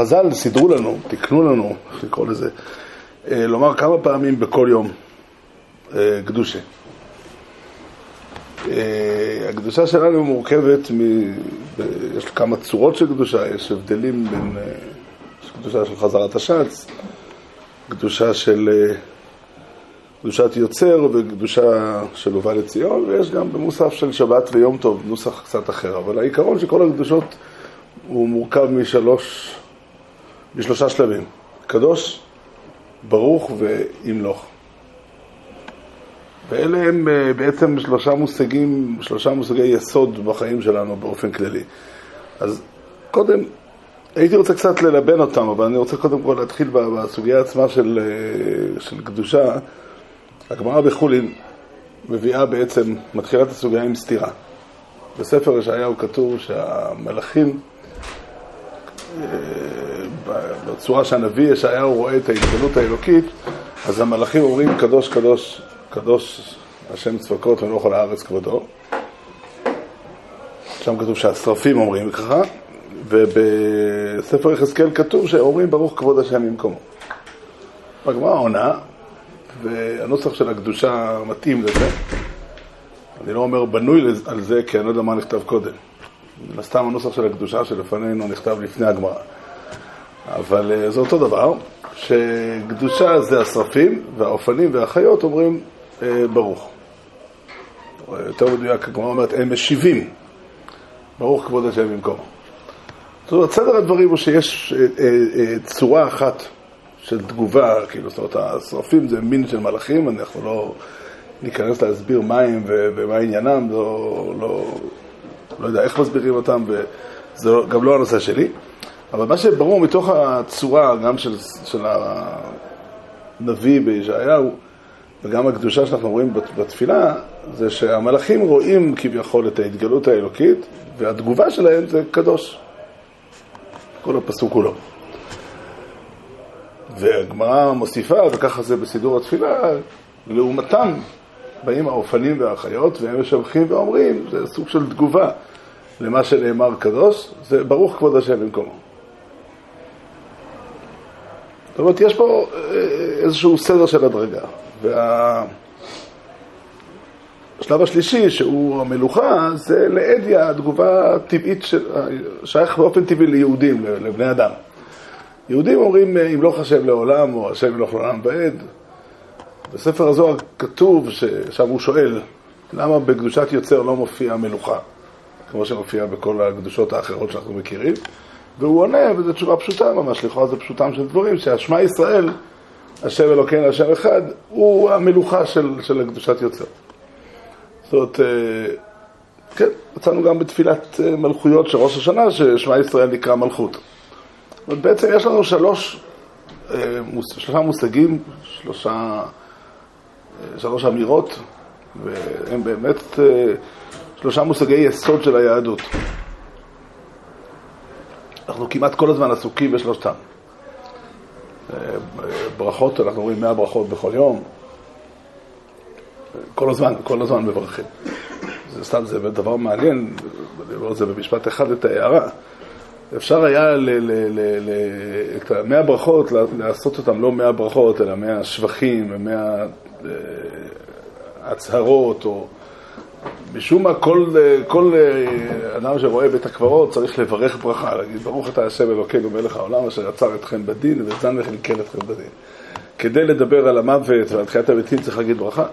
אה, חז"ל סידרו לנו, תיקנו לנו, איך לקרוא לזה, אה, לומר כמה פעמים בכל יום אה, קדושה. הקדושה שלנו מורכבת, מ... יש כמה צורות של קדושה, יש הבדלים בין, יש קדושה של חזרת השץ, קדושה של קדושת יוצר וקדושה של הובא לציון, ויש גם במוסף של שבת ויום טוב, נוסח קצת אחר. אבל העיקרון של כל הקדושות הוא מורכב משלוש, משלושה שלבים. קדוש, ברוך וימלוך. ואלה הם אה, בעצם שלושה מושגים, שלושה מושגי יסוד בחיים שלנו באופן כללי. אז קודם, הייתי רוצה קצת ללבן אותם, אבל אני רוצה קודם כל להתחיל בסוגיה עצמה של, אה, של קדושה. הגמרא בחולין מביאה בעצם, מתחילה את הסוגיה עם סתירה. בספר ישעיהו כתוב שהמלאכים, בצורה שהנביא ישעיהו רואה את ההתגלות האלוקית, אז המלאכים אומרים קדוש קדוש קדוש השם צבקות ונוח על הארץ כבודו. שם כתוב שהשרפים אומרים ככה, ובספר יחזקאל כתוב שאומרים ברוך כבוד השם במקומו. הגמרא עונה, והנוסח של הקדושה מתאים לזה. אני לא אומר בנוי על זה, כי אני לא יודע מה נכתב קודם. מן הסתם הנוסח של הקדושה שלפנינו נכתב לפני הגמרא. אבל אה, זה אותו דבר, שקדושה זה השרפים, והאופנים והחיות אומרים אה, ברוך. יותר מדויק, הגמרא אומרת, הם משיבים. ברוך כבוד השם במקומו. זאת אומרת, סדר הדברים הוא שיש אה, צורה אחת של תגובה, כאילו, זאת אומרת, השרפים זה מין של מלאכים, אנחנו לא ניכנס להסביר מה הם ומה עניינם, לא, לא, לא יודע איך מסבירים אותם, וזה לא, גם לא הנושא שלי. אבל מה שברור מתוך הצורה, גם של, של הנביא בישעיהו, וגם הקדושה שאנחנו רואים בתפילה, זה שהמלאכים רואים כביכול את ההתגלות האלוקית, והתגובה שלהם זה קדוש. כל הפסוק כולו. והגמרא מוסיפה, וככה זה בסידור התפילה, לעומתם באים האופנים והחיות, והם משבחים ואומרים, זה סוג של תגובה למה שנאמר קדוש, זה ברוך כבוד השם במקומו. זאת אומרת, יש פה אה, איזשהו סדר של הדרגה. והשלב השלישי, שהוא המלוכה, זה לאדיה, התגובה הטבעית, של... שייך באופן טבעי ליהודים, לבני אדם. יהודים אומרים, ימלוך השם לעולם, או השם ימלוך לעולם ועד. בספר הזוהר כתוב, שעכשיו הוא שואל, למה בקדושת יוצר לא מופיע מלוכה, כמו שמופיע בכל הקדושות האחרות שאנחנו מכירים? והוא עונה, וזו תשובה פשוטה ממש, לכאורה זה פשוטם של דברים, שהשמע ישראל, השם אלוקינו, השם אחד, הוא המלוכה של, של קדושת יוצר. זאת אומרת, אה, כן, מצאנו גם בתפילת אה, מלכויות של ראש השנה, ששמע ישראל נקרא מלכות. בעצם יש לנו שלוש, אה, שלושה מושגים, שלושה, שלוש אמירות, והם באמת שלושה מושגי יסוד של היהדות. אנחנו כמעט כל הזמן עסוקים בשלושתם. ברכות, אנחנו רואים מאה ברכות בכל יום. כל הזמן, כל הזמן מברכים. זה סתם, זה דבר מעניין, אני אומר את זה במשפט אחד, את ההערה. אפשר היה ל, ל, ל, ל, את המאה ברכות, לעשות אותם לא מאה ברכות, אלא מאה שבחים ומאה אה, הצהרות, או משום מה כל, כל אה, אדם שרואה בית הקברות צריך לברך ברכה, להגיד ברוך אתה השם אלוקינו מלך העולם אשר עצר אתכם בדין וזן וכלכל אתכם בדין. כדי לדבר על המוות ועל תחיית המתים צריך להגיד ברכה.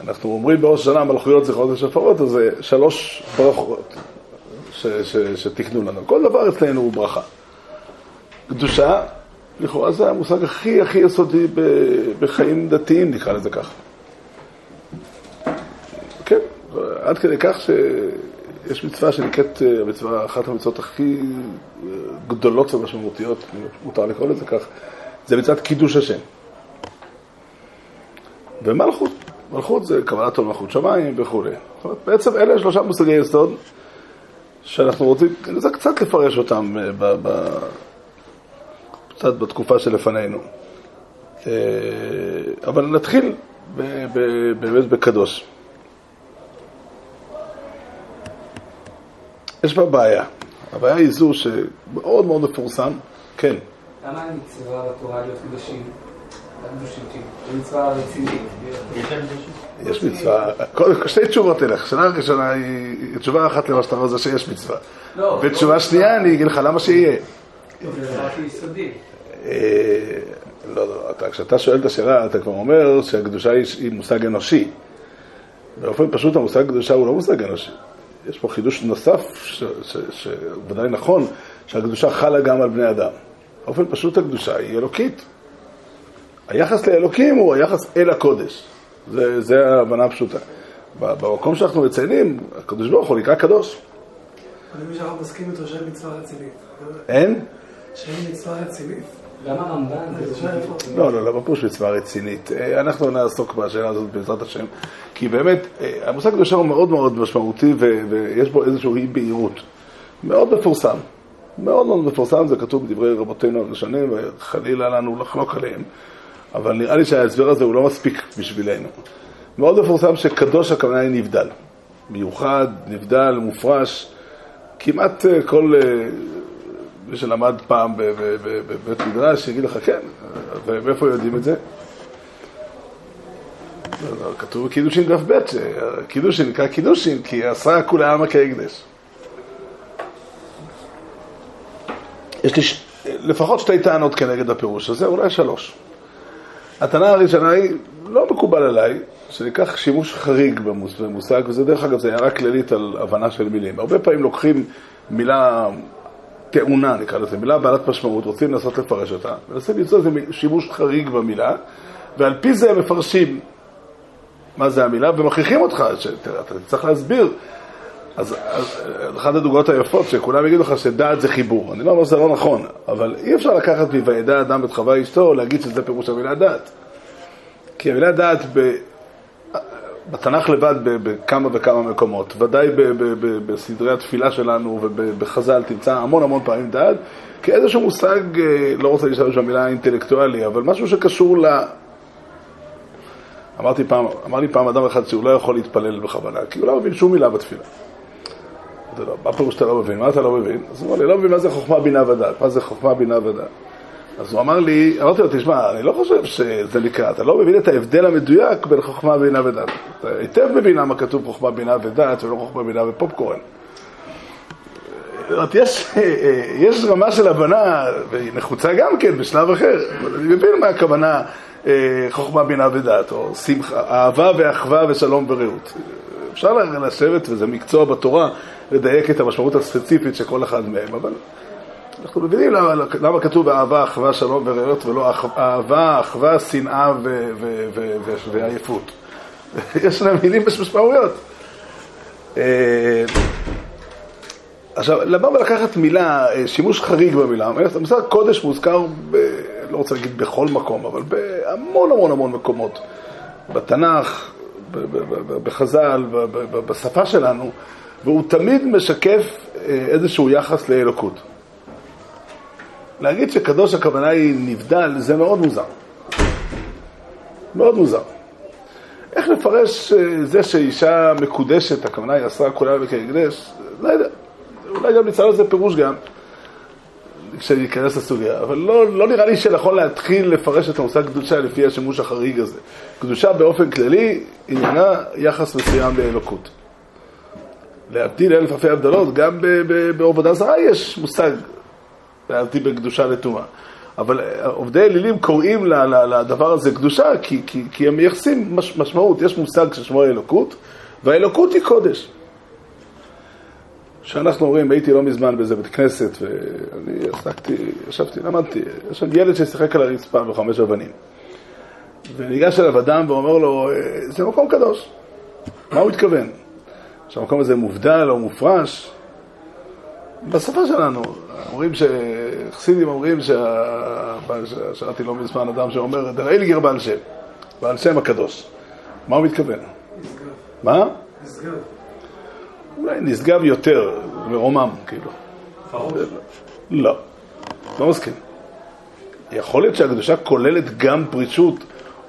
אנחנו אומרים בראש השנה מלכויות זכרות ושפרות, אז זה שלוש ברכות שתיקנו לנו. כל דבר אצלנו הוא ברכה. קדושה, לכאורה זה המושג הכי הכי יסודי בחיים דתיים, נקרא לזה ככה. כן, עד כדי כך שיש מצווה שנקראת, המצווה, אחת המצוות הכי גדולות ומשמעותיות, מותר לקרוא לזה כך, זה מצוות קידוש השם. ומלכות, מלכות זה קבלת עול מלכות שמיים וכולי. בעצם אלה שלושה מושגי יסוד שאנחנו רוצים, זה קצת לפרש אותם אה, ב, ב, קצת בתקופה שלפנינו. אה, אבל נתחיל באמת בקדוש. יש בה בעיה. הבעיה היא זו שמאוד מאוד מפורסם, כן. למה אין מצווה בתורה להיות קדושים? יש מצווה, שתי תשובות אליך, השאלה הראשונה היא, תשובה אחת למה שאתה אומר זה שיש מצווה. לא. ותשובה שנייה, אני אגיד לך למה שיהיה. אה, לא, לא, אתה, כשאתה שואל את השאלה, אתה כבר אומר שהקדושה היא, מושג אנושי. באופן פשוט המושג קדושה הוא לא מושג אנושי. יש פה חידוש נוסף, שוודאי נכון, שהקדושה חלה גם על בני אדם. באופן פשוט הקדושה היא אלוקית. היחס לאלוקים הוא היחס אל הקודש. זה, זה ההבנה הפשוטה. במקום שאנחנו מציינים, הקדוש ברוך הוא נקרא קדוש. אני מבין שאנחנו מסכים איתו שאין מצווה רצינית. אין? שאין מצווה רצינית. גם הרמב"ן, זה שואל איפה. לא, לא, לא, בפירוש מצווה רצינית. אה, אנחנו נעסוק בשאלה הזאת בעזרת השם, כי באמת, אה, המושג קדושה הוא מאוד מאוד משמעותי ויש בו איזושהי אי בהירות. מאוד מפורסם. מאוד מאוד מפורסם, זה כתוב בדברי רבותינו הראשונים, וחלילה לנו לחלוק עליהם. אבל נראה לי שההסבר הזה הוא לא מספיק בשבילנו. מאוד מפורסם שקדוש הכוונה היא נבדל. מיוחד, נבדל, מופרש. כמעט אה, כל מי שלמד פעם בבית מדרש, יגיד לך כן, ומאיפה יודעים את זה? כתוב בקידושין דף ב', קידושין נקרא קידושין, כי עשה כולי עלמא כהקדש. יש לי ש... לפחות שתי טענות כנגד הפירוש הזה, אולי שלוש. הטענה הראשונה היא, לא מקובל עליי, שניקח שימוש חריג במושג, וזה דרך אגב, זה הערה כללית על הבנה של מילים. הרבה פעמים לוקחים מילה טעונה, נקרא לזה, מילה בעלת משמעות, רוצים לנסות לפרש אותה, מנסים למצוא איזה שימוש חריג במילה, ועל פי זה הם מפרשים מה זה המילה, ומכריחים אותך, שאתה צריך להסביר. אז, אז אחת הדוגמאות היפות, שכולם יגידו לך שדעת זה חיבור. אני לא אומר שזה לא נכון, אבל אי אפשר לקחת מ"וידע אדם את חווה אשתו" להגיד שזה פירוש המילה דעת. כי המילה דעת ב... בתנ"ך לבד בכמה וכמה מקומות, ודאי בסדרי התפילה שלנו ובחז"ל תמצא המון המון פעמים דעת, כאיזשהו מושג, אה, לא רוצה להשתמש במילה אינטלקטואלי, אבל משהו שקשור ל... אמרתי פעם, אמר לי פעם אדם אחד שהוא לא יכול להתפלל בכוונה, כי הוא לא מבין שום מילה בתפילה. מה פירוש שאתה לא מבין? מה אתה לא מבין? אז הוא אמר לי, לא מבין מה זה חוכמה, בינה ודעת. מה זה חוכמה, בינה ודעת? אז הוא אמר לי, אמרתי לו, תשמע, אני לא חושב שזה נקרא, אתה לא מבין את ההבדל המדויק בין חוכמה, בינה ודעת. אתה היטב מבין למה כתוב חוכמה, בינה ודעת ולא חוכמה, בינה ופופקורן. יש, יש רמה של הבנה, והיא נחוצה גם כן בשלב אחר, אבל אני מבין מה הכוונה אה, חוכמה, בינה ודעת, או שמחה, אהבה ואחווה ושלום ורעות. אפשר לשבת, וזה מקצוע בתורה, לדייק את המשמעות הספציפית של כל אחד מהם, אבל אנחנו מבינים למה, למה כתוב אהבה, אחווה, שלום ורעות, ולא אהבה, אחווה, שנאה ועייפות. יש להם מילים משמעויות. אה, עכשיו, לבוא ולקחת מילה, אה, שימוש חריג במילה, המושג קודש מוזכר, ב, לא רוצה להגיד בכל מקום, אבל בהמון המון המון מקומות. בתנ"ך, בחז"ל, בשפה שלנו, והוא תמיד משקף אה, איזשהו יחס לאלוקות. להגיד שקדוש הכוונה היא נבדל, זה מאוד מוזר. מאוד מוזר. איך לפרש אה, זה שאישה מקודשת, הכוונה היא עשרה כולה וכהקדש? לא יודע. אולי גם נצטרך לזה פירוש גם, כשניכנס לסוגיה. אבל לא, לא נראה לי שנכון להתחיל לפרש את המושג קדושה לפי השימוש החריג הזה. קדושה באופן כללי עניינה יחס מסוים לאלוקות. להבדיל אלף אלפי הבדלות, גם בעבודה זרה יש מושג להבדיל בין קדושה לטומאה. אבל אה, עובדי אלילים קוראים לדבר הזה קדושה כי, כי, כי הם מייחסים מש, משמעות, יש מושג ששמו אלוקות, והאלוקות היא קודש. שאנחנו אומרים, הייתי לא מזמן באיזה בית כנסת, ואני עסקתי, ישבתי, למדתי, יש שם ילד ששיחק על הרצפה בחמש אבנים. וניגש אליו אדם ואומר לו, אה, זה מקום קדוש. מה הוא התכוון? שהמקום הזה מובדל או מופרש? בשפה שלנו, אומרים שחסידים אומרים, שמעתי לא מזמן אדם שאומר, דרעיליגר בעל שם, בעל שם הקדוש. מה הוא מתכוון? מה? אולי נשגב יותר, מרומם, כאילו. לא, לא מסכים. יכול להיות שהקדושה כוללת גם פרישות,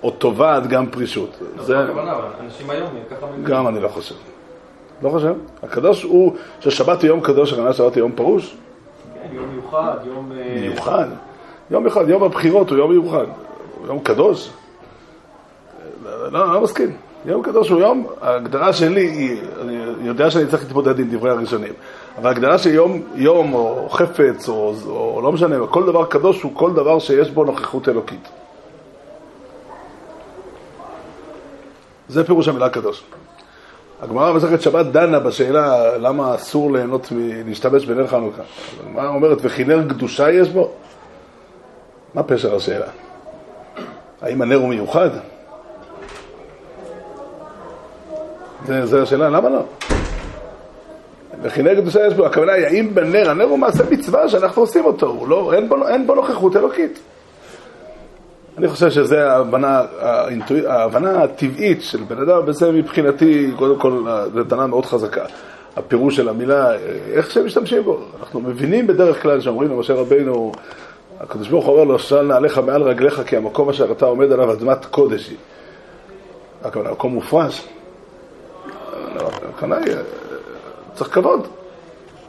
או תובעת גם פרישות. זה הכוונה, אבל אנשים היום ככה. גם אני לא חושב. לא חושב. הקדוש הוא, ששבת הוא יום קדוש, הכוונה שבת הוא יום פרוש. כן, יום מיוחד, יום... אה, מיוחד. יום מיוחד, יום הבחירות הוא יום מיוחד. יום קדוש. לא, לא, לא מסכים. יום קדוש הוא יום, ההגדרה שלי היא, אני יודע שאני צריך להתמודד עם דברי הראשונים, אבל ההגדרה של יום, יום או חפץ או, או לא משנה, כל דבר קדוש הוא כל דבר שיש בו נוכחות אלוקית. זה פירוש המילה קדוש. הגמרא במסכת שבת דנה בשאלה למה אסור ליהנות מלהשתמש בנר חנוכה. הגמרא אומרת, וכי קדושה יש בו? מה פשר השאלה? האם הנר הוא מיוחד? זו השאלה, למה לא? וכי נר קדושה יש בו, הכוונה היא, האם בנר, הנר הוא מעשה מצווה שאנחנו עושים אותו, לא, אין, בו, אין בו נוכחות אלוקית. אני חושב שזו ההבנה, ההבנה הטבעית של בן אדם, וזה מבחינתי, קודם כל, זו הבנה מאוד חזקה. הפירוש של המילה, איך שהם משתמשים בו. אנחנו מבינים בדרך כלל שאומרים למשה רבינו, הקדוש ברוך הוא אומר לו, של נעליך מעל רגליך, כי המקום אשר אתה עומד עליו אדמת קודש היא. הכוונה, מקום מופרש. היא, צריך כבוד.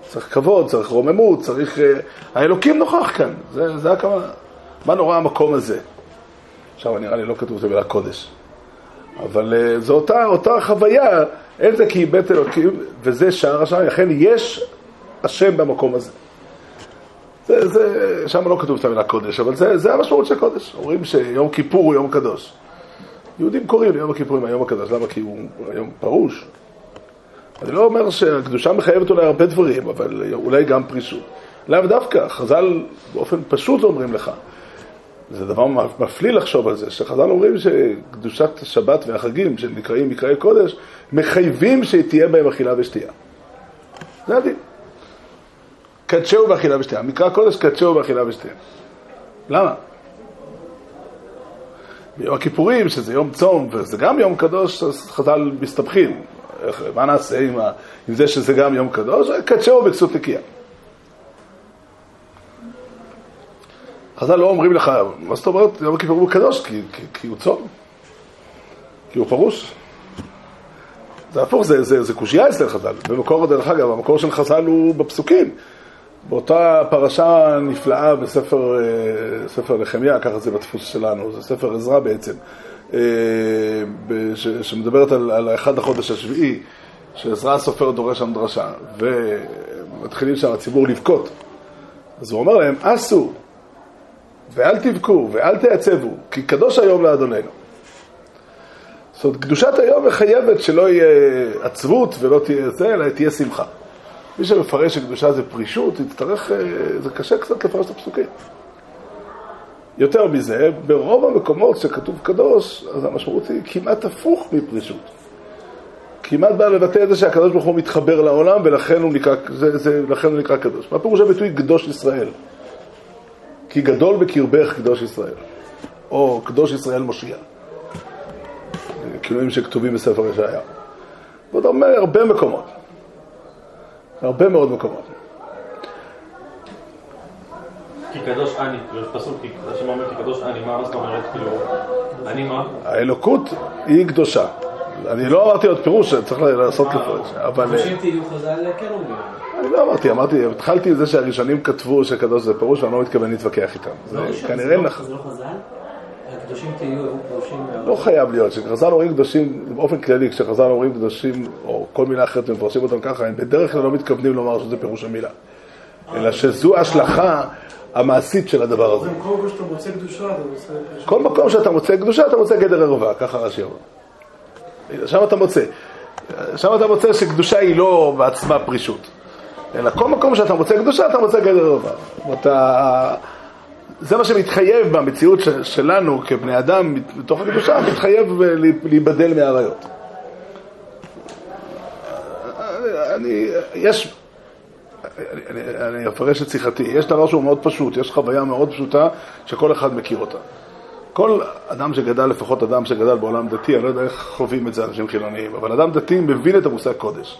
צריך כבוד, צריך רוממות, צריך... אה, האלוקים נוכח כאן, זה, זה הכוונה. מה נורא המקום הזה? עכשיו נראה לי לא כתוב את המילה קודש. אבל uh, זו אותה, אותה חוויה, אין זה כי בית אלוקים, וזה שער השער, לכן יש השם במקום הזה. זה, זה, שם לא כתוב את המילה קודש, אבל זה, זה המשמעות של קודש. אומרים שיום כיפור הוא יום קדוש. יהודים קוראים ליום הכיפורים היום הקדוש, למה? כי הוא יום פרוש. אני לא אומר שהקדושה מחייבת אולי הרבה דברים, אבל אולי גם פרישות. לאו דווקא, חז"ל באופן פשוט אומרים לך, זה דבר מפליא לחשוב על זה, שחז"ל אומרים שקדושת השבת והחגים, שנקראים מקראי קודש, מחייבים שתהיה בהם אכילה ושתייה. זה הדין. קדשהו באכילה ושתייה. מקרא קודש קדשהו באכילה ושתייה. למה? ביום הכיפורים, שזה יום צום, וזה גם יום קדוש, אז חז"ל מסתבכים. מה נעשה עם, ה... עם זה שזה גם יום קדוש? קדשהו בכסות נקייה. חז"ל לא אומרים לך, מה זאת אומרת יום הכיפור הוא קדוש? כי, כי, כי הוא צום, כי הוא פרוש. זה הפוך, זה, זה, זה קושייה אצל חז"ל. במקור, דרך אגב, המקור של חז"ל הוא בפסוקים. באותה פרשה נפלאה בספר אה, ספר נחמיה, ככה זה בדפוס שלנו, זה ספר עזרא בעצם, אה, שמדברת על, על אחד החודש השביעי, שעזרא הסופר דורש שם דרשה, ומתחילים שם הציבור לבכות. אז הוא אומר להם, עשו, ואל תבכו ואל תעצבו, כי קדוש היום לאדוננו. זאת אומרת, קדושת היום מחייבת שלא יהיה עצבות ולא תהיה זה, אלא תהיה שמחה. מי שמפרש שקדושה זה פרישות, יצטרך, אה, זה קשה קצת לפרש את הפסוקים. יותר מזה, ברוב המקומות שכתוב קדוש, אז המשמעות היא כמעט הפוך מפרישות. כמעט בא לבטא את זה שהקדוש ברוך הוא מתחבר לעולם ולכן הוא נקרא, זה, זה, לכן הוא נקרא קדוש. מה פירוש הביטוי קדוש ישראל? כי גדול בקרבך קדוש ישראל, או קדוש ישראל מושיע. כינויים שכתובים בספר ישעיה. ועוד הרבה, הרבה מקומות, הרבה מאוד מקומות. כי קדוש אני, פסוק, השם אומר כי קדוש אני, מה זאת אומרת? כאילו, אני מה? האלוקות היא קדושה. אני לא אמרתי עוד פירוש, צריך לעשות לפרש, אבל... אנשים תהיו חז"ל כן אומרים. אני לא אמרתי, אמרתי, התחלתי עם זה שהראשונים כתבו שקדוש זה פירוש, ואני לא מתכוון להתווכח איתם. זה כנראה נכון. זה לא חז"ל? הקדושים תהיו קדושים... לא חייב להיות, כשחז"ל אומרים קדושים, באופן כללי, כשחז"ל אומרים קדושים, או כל מילה אחרת, ומפרשים אותם ככה, הם בדרך כלל לא מתכוונים לומר שזה פירוש המילה. אלא שזו ההשלכה המעשית של הדבר הזה. כל מקום שאתה מוצא קדושה, אתה מוצא... כל מקום שאתה מוצא קדושה, אתה מוצא גדר ערווה, ככה רש"י אומר. שם אתה מוצא. שם אתה מוצא שקדושה היא לא בעצמה פרישות. אלא כל מקום שאתה מוצא קדושה, אתה מוצא גדר ערווה. אתה... זה מה שמתחייב במציאות שלנו כבני אדם, מתוך הקדושה, מתחייב להיבדל מהעריות. אני, יש, אני, אני אפרש את שיחתי, יש דבר שהוא מאוד פשוט, יש חוויה מאוד פשוטה שכל אחד מכיר אותה. כל אדם שגדל, לפחות אדם שגדל בעולם דתי, אני לא יודע איך חווים את זה אנשים חילוניים, אבל אדם דתי מבין את המושג קודש.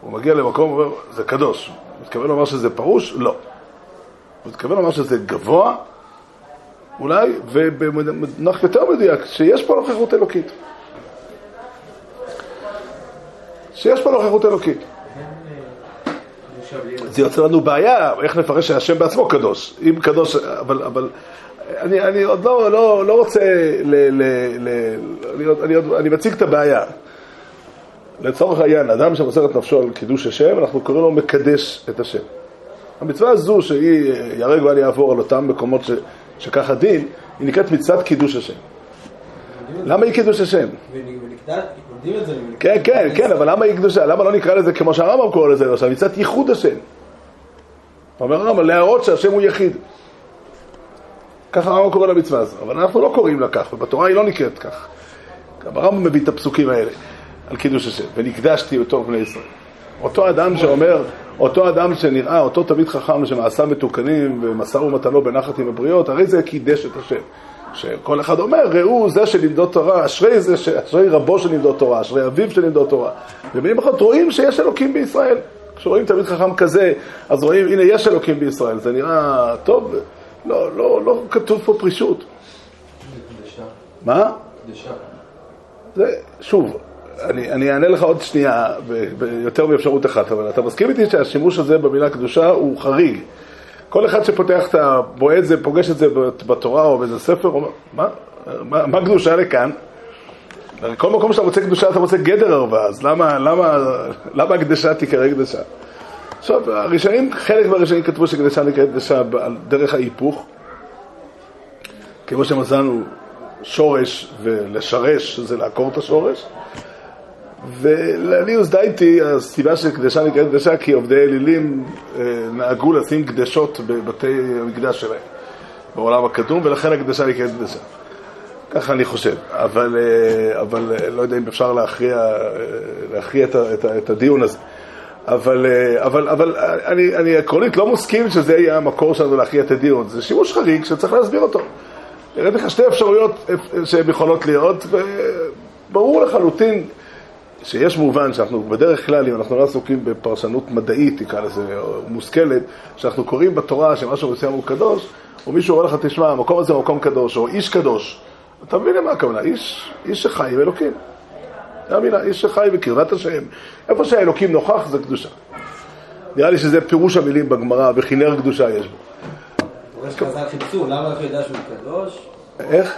הוא מגיע למקום ואומר, זה קדוש. הוא מתכוון לומר שזה פרוש? לא. הוא מתכוון לומר שזה גבוה, אולי, ובמונח יותר מדויק, שיש פה נוכחות אלוקית. שיש פה נוכחות אלוקית. זה יוצר לנו בעיה, איך נפרש שהשם בעצמו קדוש. אם קדוש, אבל, אבל אני, אני עוד לא, לא, לא רוצה, ל, ל, ל, אני, עוד- אני, עוד- אני מציג את הבעיה. לצורך העניין, אדם שמוסר את נפשו על קידוש השם, אנחנו קוראים לו מקדש את השם. המצווה הזו, שהיא יהרג ואל יעבור על אותם מקומות ש, שככה דין, היא נקראת מצוות קידוש השם. למה היא קידוש השם? כן, כן, כן, אבל למה היא קדושה? למה לא נקרא לזה כמו שהרמב"ם קורא לזה עכשיו? מצוות ייחוד השם. אומר הרמב"ם, להראות שהשם הוא יחיד. ככה הרמב"ם קורא למצווה הזו, אבל אנחנו לא קוראים לה כך, ובתורה היא לא נקראת כך. גם הרמב"ם מביא את הפסוקים האלה על קידוש השם, ונקדשתי בתור בני ישראל. אותו אדם שאומר, אותו אדם שנראה, אותו תלמיד חכם שמעשיו מתוקנים ומסר ומתנו בנחת עם הבריות, הרי זה קידש את השם. שכל אחד אומר, ראו זה שלימדו תורה, אשרי זה, ש- אשרי רבו שלימדו תורה, אשרי אביו שלימדו תורה. במילים אחרות רואים שיש אלוקים בישראל. כשרואים תלמיד חכם כזה, אז רואים, הנה יש אלוקים בישראל. זה נראה טוב, לא, לא, לא כתוב פה פרישות. קדשה. מה? קדשה. זה, שוב, אני, אני אענה לך עוד שנייה, ב- ב- יותר מאפשרות אחת, אבל אתה מסכים איתי שהשימוש הזה במילה קדושה הוא חריג. כל אחד שפותח את ה... את זה, פוגש את זה בת- בתורה או באיזה ספר, אומר, מה, מה, מה קדושה לכאן? כל מקום שאתה מוצא קדושה אתה מוצא גדר ערווה, אז למה, למה, למה הקדשה תיקרא קדשה? עכשיו, הראשונים, חלק מהראשונים כתבו שקדשה נקראת קדשה על דרך ההיפוך, כמו שמצאנו שורש ולשרש, זה לעקור את השורש. ולעני הוזדייתי, הסיבה שקדשה נקראת קדשה, כי עובדי אלילים אה, נהגו לשים קדשות בבתי המקדש שלהם, בעולם הקדום, ולכן הקדשה נקראת קדשה. ככה אני חושב, אבל, אה, אבל אה, לא יודע אם אפשר להכריע, להכריע את, את, את הדיון הזה. אבל, אבל, אבל אני, אני עקרונית לא מסכים שזה יהיה המקור שלנו להכריע את הדיון. זה שימוש חריג שצריך להסביר אותו. הראיתי לך שתי אפשרויות שהן יכולות להיות, וברור לחלוטין שיש מובן שאנחנו בדרך כלל, אם אנחנו לא עסוקים בפרשנות מדעית, תקרא לזה, או מושכלת, שאנחנו קוראים בתורה שמשהו מסוים הוא קדוש, או מישהו אומר לך, תשמע, המקום הזה הוא מקום קדוש, או איש קדוש. אתה מבין למה הכוונה? איש, איש שחי עם אלוקים. זה המילה, איש שחי בקרבת השם. איפה שהאלוקים נוכח זה קדושה. נראה לי שזה פירוש המילים בגמרא, וכינר קדושה יש בו. רואה שחז"ל חיפשו, למה איך הוא ידע שהוא קדוש? איך?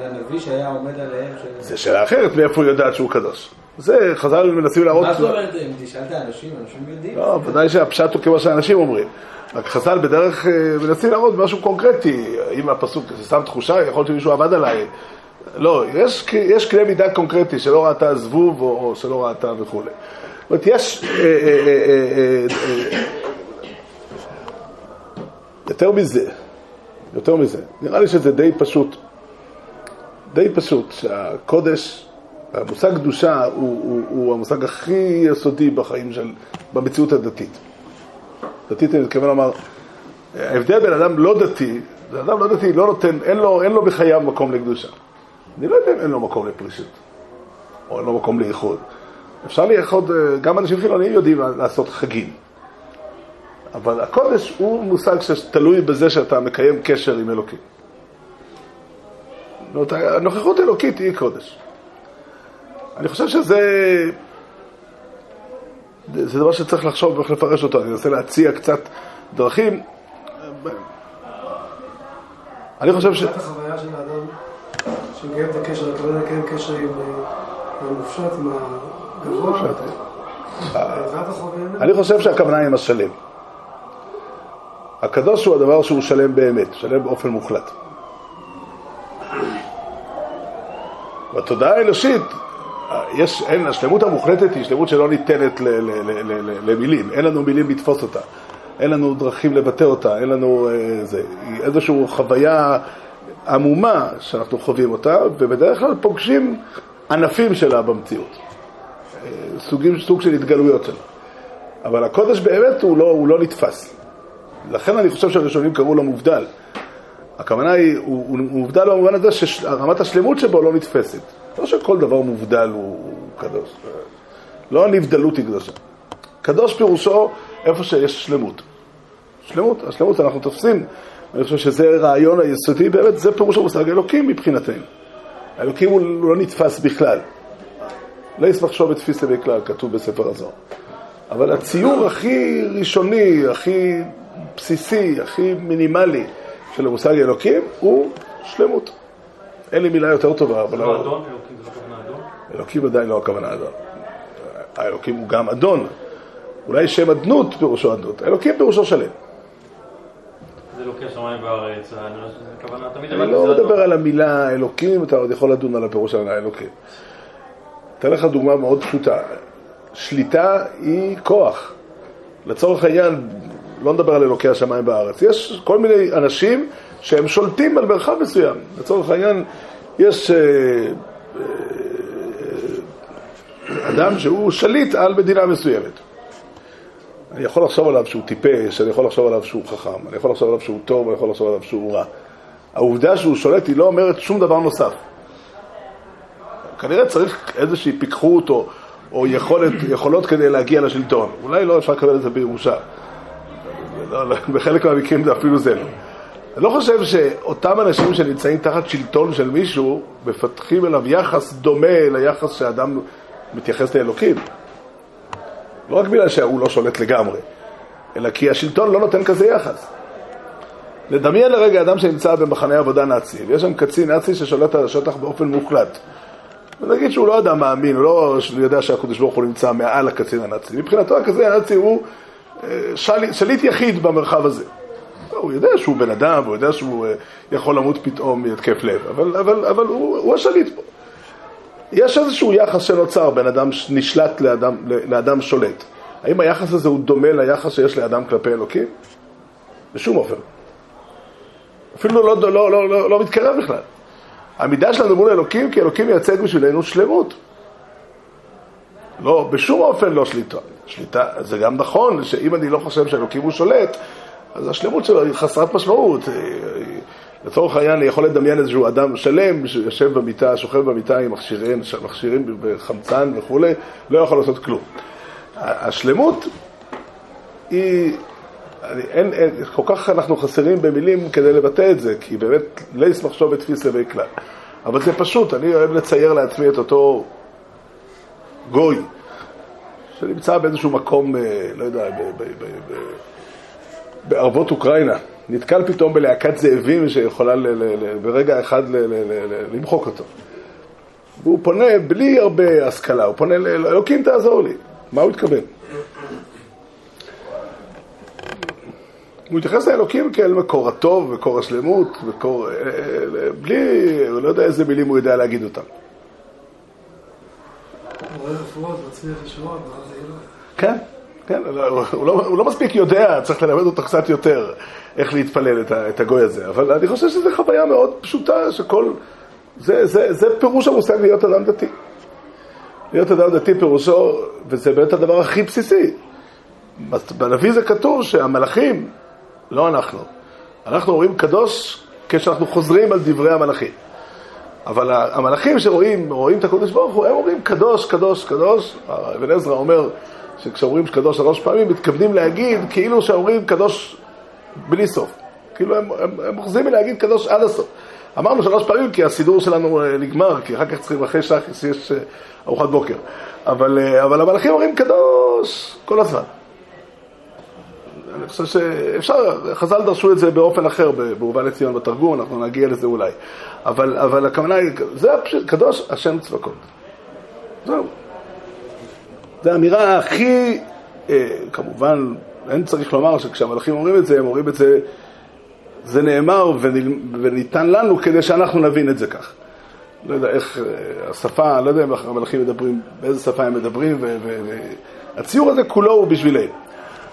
על הנביא שהיה עומד עליהם. ש- זה שאלה אחרת מאיפה הוא יודעת שהוא קדוש. זה חז"ל מנסים להראות... מה זאת אומרת, אם תשאל את האנשים, אנשים יודעים. לא, ודאי שהפשט הוא כמו שאנשים אומרים. רק חז"ל בדרך אה, מנסים להראות משהו קונקרטי. אם הפסוק זה סתם תחושה, יכול להיות שמישהו עבד עליי. לא, יש, יש קנה מידה קונקרטי שלא ראתה זבוב או, או שלא ראתה וכולי. זאת אומרת, יש... אה, אה, יותר מזה, יותר מזה, נראה לי שזה די פשוט. די פשוט, שהקודש, המושג קדושה הוא, הוא, הוא המושג הכי יסודי בחיים של, במציאות הדתית. דתית אני מתכוון לומר, ההבדל בין אדם לא דתי, זה אדם לא דתי לא נותן, אין לו, אין לו בחייו מקום לקדושה. אני לא יודע אם אין לו מקום לפרישות, או אין לו מקום לאיחוד. אפשר לאחוד, אה, גם אנשים חילוניים יודעים לעשות חגים. אבל הקודש הוא מושג שתלוי בזה שאתה מקיים קשר עם אלוקים. זאת אומרת, הנוכחות האלוקית היא קודש. אני חושב שזה... זה דבר שצריך לחשוב ואיך לפרש אותו. אני אנסה להציע קצת דרכים. אני חושב ש... מבחינת החוויה של האדם, שמקיים את הקשר, הכוונה לקיים קשר עם אה, המופשט, עם הגבוה. אני חושב שהכוונה היא עם השלם. הקדוש הוא הדבר שהוא שלם באמת, שלם באופן מוחלט. בתודעה האנושית, יש, אין, השלמות המוחלטת היא שלמות שלא ניתנת ל, ל, ל, ל, ל, למילים, אין לנו מילים לתפוס אותה, אין לנו דרכים לבטא אותה, אין לנו אה, זה, היא איזושהי חוויה עמומה שאנחנו חווים אותה, ובדרך כלל פוגשים ענפים שלה במציאות, אה, סוגים, סוג של התגלויות שלה. אבל הקודש באמת הוא לא, הוא לא נתפס. לכן אני חושב שהראשונים קראו לו מובדל. הכוונה היא, הוא, הוא מובדל במובן הזה שרמת השלמות שבו לא נתפסת. לא שכל דבר מובדל הוא, קדוש. לא הנבדלות היא קדושה. קדוש פירושו איפה שיש שלמות. שלמות, השלמות אנחנו תופסים. אני חושב שזה רעיון היסודי, באמת זה פירוש המושג אלוקים מבחינתנו. האלוקים הוא לא נתפס בכלל. לא ישמח שוב בתפיסה בכלל, כתוב בספר הזוהר. אבל הציור הכי ראשוני, הכי בסיסי, הכי מינימלי של המושג אלוקים הוא שלמות. אין לי מילה יותר טובה, אבל... זה לא אדון, אלוקים זה לא כוונה אדון? אלוקים עדיין לא הכוונה אדון. האלוקים הוא גם אדון. אולי שם אדנות פירושו אדנות. אלוקים פירושו שלם. זה אלוקי השמיים והארץ, אני לא. מדבר על המילה אלוקים, אתה עוד יכול לדון על הפירוש של האלוקים. אתן לך דוגמה מאוד פשוטה. שליטה היא כוח. לצורך העניין, לא נדבר על אלוקי השמיים בארץ. יש כל מיני אנשים שהם שולטים על מרחב מסוים. לצורך העניין, יש אה, אה, אדם שהוא שליט על מדינה מסוימת. אני יכול לחשוב עליו שהוא טיפש, אני יכול לחשוב עליו שהוא חכם, אני יכול לחשוב עליו שהוא טוב, אני יכול לחשוב עליו שהוא רע. העובדה שהוא שולט היא לא אומרת שום דבר נוסף. כנראה צריך איזושהי פיקחות או, או יכולת, יכולות כדי להגיע לשלטון. אולי לא אפשר לקבל את זה בירושה. לא, לא, בחלק מהמקרים זה אפילו זה לא. אני לא חושב שאותם אנשים שנמצאים תחת שלטון של מישהו, מפתחים אליו יחס דומה ליחס שאדם מתייחס לאלוקים. לא רק בגלל שהוא לא שולט לגמרי, אלא כי השלטון לא נותן כזה יחס. נדמיין לרגע אדם שנמצא במחנה עבודה נאצי, ויש שם קצין נאצי ששולט על השטח באופן מוחלט. ונגיד שהוא לא אדם מאמין, הוא לא יודע שהקדוש ברוך הוא נמצא מעל הקצין הנאצי. מבחינתו הקצין הנאצי הוא אה, של, שליט יחיד במרחב הזה. הוא יודע שהוא בן אדם, הוא יודע שהוא אה, יכול למות פתאום מהתקף לב, אבל, אבל, אבל הוא, הוא השליט פה. יש איזשהו יחס שנוצר בין אדם נשלט לאדם, לאדם שולט. האם היחס הזה הוא דומה ליחס שיש לאדם כלפי אלוקים? בשום אופן. אפילו לא, לא, לא, לא, לא מתקרב בכלל. העמידה שלנו מול אלוקים, כי אלוקים מייצג בשבילנו שלמות. לא, בשום אופן לא שליטה. שליטה, זה גם נכון שאם אני לא חושב שאלוקים הוא שולט, אז השלמות שלו היא חסרת משמעות. לצורך העניין, אני יכול לדמיין איזשהו אדם שלם שיושב במיטה, שוכב במיטה עם מכשירים, מכשירים בחמצן וכולי, לא יכול לעשות כלום. השלמות היא, אני, אין, אין, כל כך אנחנו חסרים במילים כדי לבטא את זה, כי באמת לא ישמח שוב בתפיס לבי כלל. אבל זה פשוט, אני אוהב לצייר לעצמי את אותו גוי, שנמצא באיזשהו מקום, אה, לא יודע, ב, ב, ב, ב, בערבות אוקראינה. נתקל פתאום בלהקת זאבים שיכולה ל, ל, ל, ברגע אחד ל, ל, ל, ל, למחוק אותו. והוא פונה בלי הרבה השכלה, הוא פונה לאלוקים תעזור לי. מה הוא התכוון? הוא מתייחס לאלוקים כאל מקור הטוב, מקור השלמות, מקור... בלי... הוא לא יודע איזה מילים הוא יודע להגיד אותם. הוא רואה רפואות, מצליח לשמוע. כן, כן, הוא לא, הוא לא מספיק יודע, צריך ללמד אותו קצת יותר איך להתפלל את, ה, את הגוי הזה, אבל אני חושב שזו חוויה מאוד פשוטה, שכל... זה, זה, זה פירוש המושג להיות אדם דתי. להיות אדם דתי פירושו, וזה באמת הדבר הכי בסיסי. בנביא זה כתוב שהמלאכים, לא אנחנו, אנחנו אומרים קדוש כשאנחנו חוזרים על דברי המלאכים. אבל המלאכים שרואים רואים את הקודש ברוך הוא, הם אומרים קדוש, קדוש, קדוש. אבן עזרא אומר שכשאומרים קדוש שלוש פעמים, מתכוונים להגיד כאילו שאומרים קדוש בלי סוף. כאילו הם, הם, הם אוחזים מלהגיד קדוש עד הסוף. אמרנו שלוש פעמים כי הסידור שלנו אה, נגמר, כי אחר כך צריכים אחרי שחס יש אה, ארוחת בוקר. אבל, אה, אבל המלאכים אומרים קדוש כל הזמן. אני חושב שאפשר, חז"ל דרשו את זה באופן אחר בהובא לציון בתרגום, אנחנו נגיע לזה אולי. אבל, אבל הכוונה היא, זה פשוט, קדוש השם צבקות. זהו. זו האמירה הכי, אה, כמובן, אין צריך לומר שכשהמלאכים אומרים את זה, הם אומרים את זה, זה נאמר וניתן לנו כדי שאנחנו נבין את זה כך. לא יודע איך, אה, השפה, לא יודע אם המלאכים מדברים, באיזה שפה הם מדברים, והציור הזה כולו הוא בשבילנו.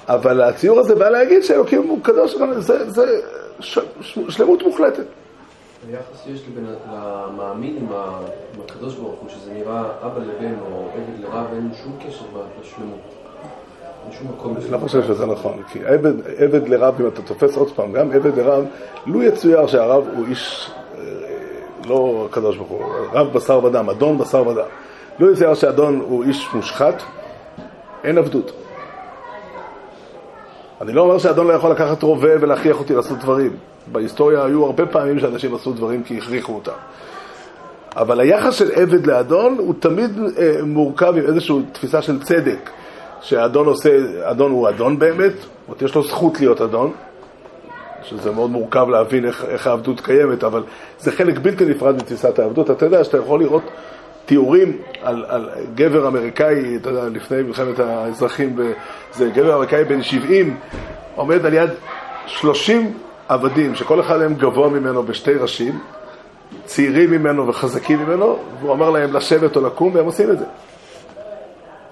אבל הציור הזה בא להגיד שאלוקים הוא קדוש, זה, זה ש, ש, שלמות מוחלטת. היחס שיש לבן, למאמין עם, הקדוש ברוך הוא, שזה נראה אבא לבן או עבד לרב, אין שום קשר לשלמות. מקום. אני לא חושב שזה נכון, כי עבד, עבד לרב, אם אתה תופס עוד פעם, גם עבד לרב, לו יצויר שהרב הוא איש אה, לא קדוש ברוך הוא, רב בשר ודם, אדון בשר ודם. לו יצויר שאדון הוא איש מושחת, אין עבדות. אני לא אומר שאדון לא יכול לקחת רובה ולהכריח אותי לעשות דברים. בהיסטוריה היו הרבה פעמים שאנשים עשו דברים כי הכריחו אותם. אבל היחס של עבד לאדון הוא תמיד אה, מורכב עם איזושהי תפיסה של צדק, שהאדון עושה, אדון הוא אדון באמת, זאת אומרת, יש לו זכות להיות אדון, שזה מאוד מורכב להבין איך, איך העבדות קיימת, אבל זה חלק בלתי נפרד מתפיסת העבדות. אתה יודע שאתה יכול לראות תיאורים על, על גבר אמריקאי, אתה יודע, לפני מלחמת האזרחים, זה גבר אמריקאי בן 70, עומד על יד 30 עבדים, שכל אחד מהם גבוה ממנו בשתי ראשים, צעירים ממנו וחזקים ממנו, והוא אמר להם לשבת או לקום, והם עושים את זה.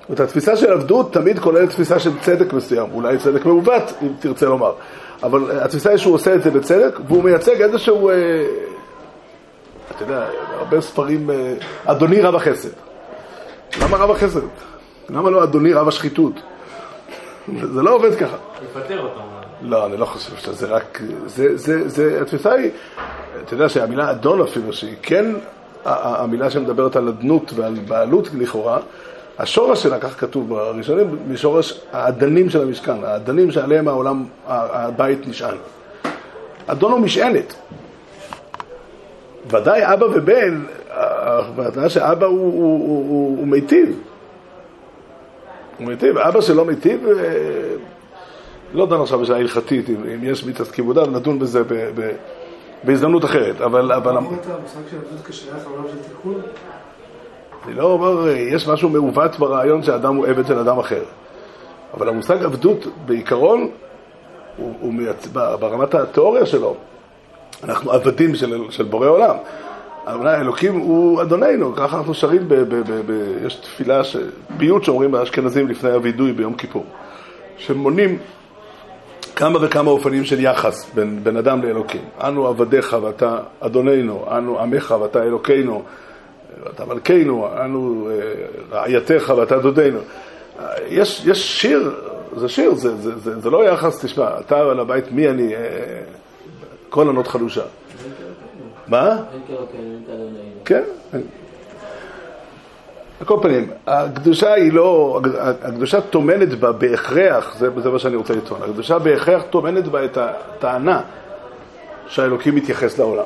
זאת התפיסה של עבדות תמיד כוללת תפיסה של צדק מסוים, אולי צדק מעוות, אם תרצה לומר. אבל התפיסה היא שהוא עושה את זה בצדק, והוא מייצג איזשהו, אה, אתה יודע, הרבה ספרים, אה, אדוני רב החסד. למה רב החסד? למה לא אדוני רב השחיתות? זה לא עובד ככה. יפטר אותם. לא, אני לא חושב שזה רק... זה, זה, זה, התפיסה היא, אתה יודע שהמילה אדון אפילו, שהיא כן המילה שמדברת על אדנות ועל בעלות לכאורה, השורש שלה, כך כתוב בראשונים, משורש האדנים של המשכן, האדנים שעליהם העולם, הבית נשען. אדון הוא משענת. ודאי אבא ובן, בהתנאה שאבא הוא, הוא, הוא, הוא, הוא מיטיב. הוא מיטיב. אבא שלא מיטיב, אה, לא דן עכשיו בשאלה הלכתית, אם, אם יש מיתת כיבודה, נדון בזה ב, ב, בהזדמנות אחרת. אבל... אבל... אמרת המושג של עבדות כשייך לעולם של תיקון? אני לא אומר, יש משהו מעוות ברעיון שאדם הוא עבד של אדם אחר. אבל המושג עבדות בעיקרון, הוא, הוא מייצ... ברמת התיאוריה שלו, אנחנו עבדים של, של בורא עולם. אבל אלוקים הוא אדוננו, ככה אנחנו שרים, ב, ב, ב, ב, יש תפילה, ש... פיוט שאומרים האשכנזים לפני הווידוי ביום כיפור, שמונים כמה וכמה אופנים של יחס בין, בין אדם לאלוקים. אנו עבדיך ואתה אדוננו, אנו עמך ואתה אלוקינו, ואתה מלכנו, אנו אה, רעייתך ואתה דודנו. יש, יש שיר, זה שיר, זה, זה, זה, זה לא יחס, תשמע, אתה על הבית, מי אני? אה, כל ענות חלושה. מה? כן. על כל פנים, הקדושה היא לא, הקדושה טומנת בה בהכרח, זה, זה מה שאני רוצה לטעון, הקדושה בהכרח טומנת בה את הטענה שהאלוקים מתייחס לעולם.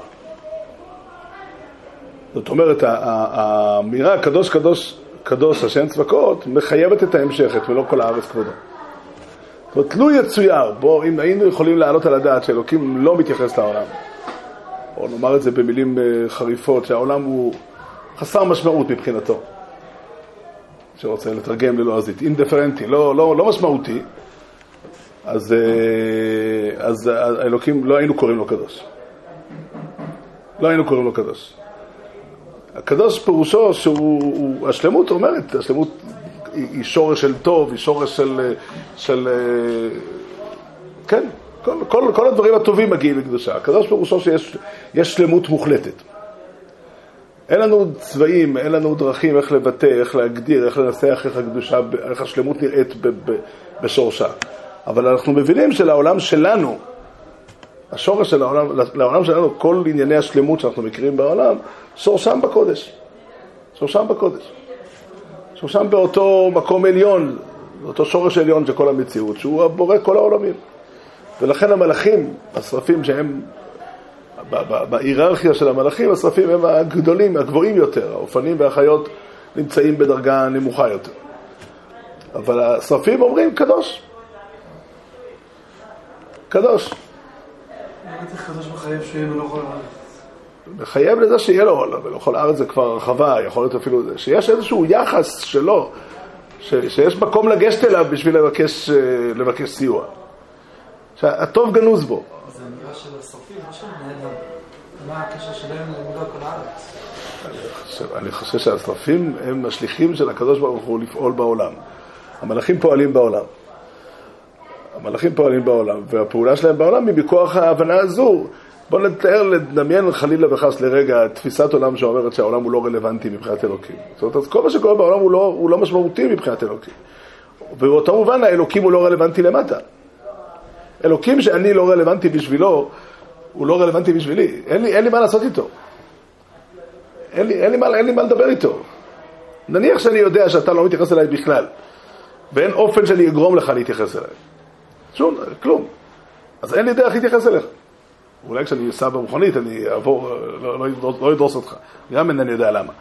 זאת אומרת, האמירה קדוש קדוש קדוש השם צבקות מחייבת את ההמשך, את מלוא כל הארץ כבודו. זאת אומרת, תלוי יצויר, בו אם היינו יכולים להעלות על הדעת שאלוקים לא מתייחס לעולם, או נאמר את זה במילים אה, חריפות, שהעולם הוא חסר משמעות מבחינתו, שרוצה לתרגם ללועזית, אינדפרנטי, לא, לא, לא משמעותי, אז, אה, אז האלוקים, לא היינו קוראים לו קדוש. לא היינו קוראים לו קדוש. הקדוש פירושו שהוא, השלמות אומרת, השלמות היא שורש של טוב, היא שורש של, של כן, כל, כל, כל הדברים הטובים מגיעים לקדושה. הקדוש פירושו שיש שלמות מוחלטת. אין לנו צבעים, אין לנו דרכים איך לבטא, איך להגדיר, איך לנסח איך הקדושה, איך השלמות נראית בשורשה. אבל אנחנו מבינים שלעולם שלנו, השורש של העולם, לעולם שלנו, כל ענייני השלמות שאנחנו מכירים בעולם, שורשם בקודש. שורשם בקודש. שורשם באותו מקום עליון, אותו שורש עליון של כל המציאות, שהוא הבורא כל העולמים. ולכן המלאכים, השרפים שהם, בהיררכיה של המלאכים, השרפים הם הגדולים, הגבוהים יותר, האופנים והחיות נמצאים בדרגה נמוכה יותר. אבל השרפים אומרים קדוש. קדוש. קדוש מחייב לזה שיהיה לו, מלוך על הארץ זה כבר הרחבה, יכול להיות אפילו, שיש איזשהו יחס שלו, ש, שיש מקום לגשת אליו בשביל לבקש, אה, לבקש סיוע. שהטוב גנוז בו. אמירה של השרפים, מה שהם נהדר. מה הקשר שלהם למלוך על הארץ? אני חושב שהשרפים הם השליחים של הקדוש ברוך הוא לפעול בעולם. המלאכים פועלים בעולם. המלאכים פועלים בעולם, והפעולה שלהם בעולם היא מכוח ההבנה הזו. בואו נתאר, נדמיין חלילה וחס לרגע תפיסת עולם שאומרת שהעולם הוא לא רלוונטי מבחינת אלוקים. זאת אומרת, כל מה שקורה בעולם הוא לא, הוא לא משמעותי מבחינת אלוקים. ובאותו מובן האלוקים הוא לא רלוונטי למטה. אלוקים שאני לא רלוונטי בשבילו, הוא לא רלוונטי בשבילי. אין לי, אין לי מה לעשות איתו. אין לי, אין, לי מה, אין לי מה לדבר איתו. נניח שאני יודע שאתה לא מתייחס אליי בכלל, ואין אופן שאני אגרום לך להתייחס אליי. שום, כלום. אז אין לי דרך להתייחס אליך. אולי כשאני אסע במכונית אני אעבור, לא, לא, לא, לא אותך. גם אינני יודע למה.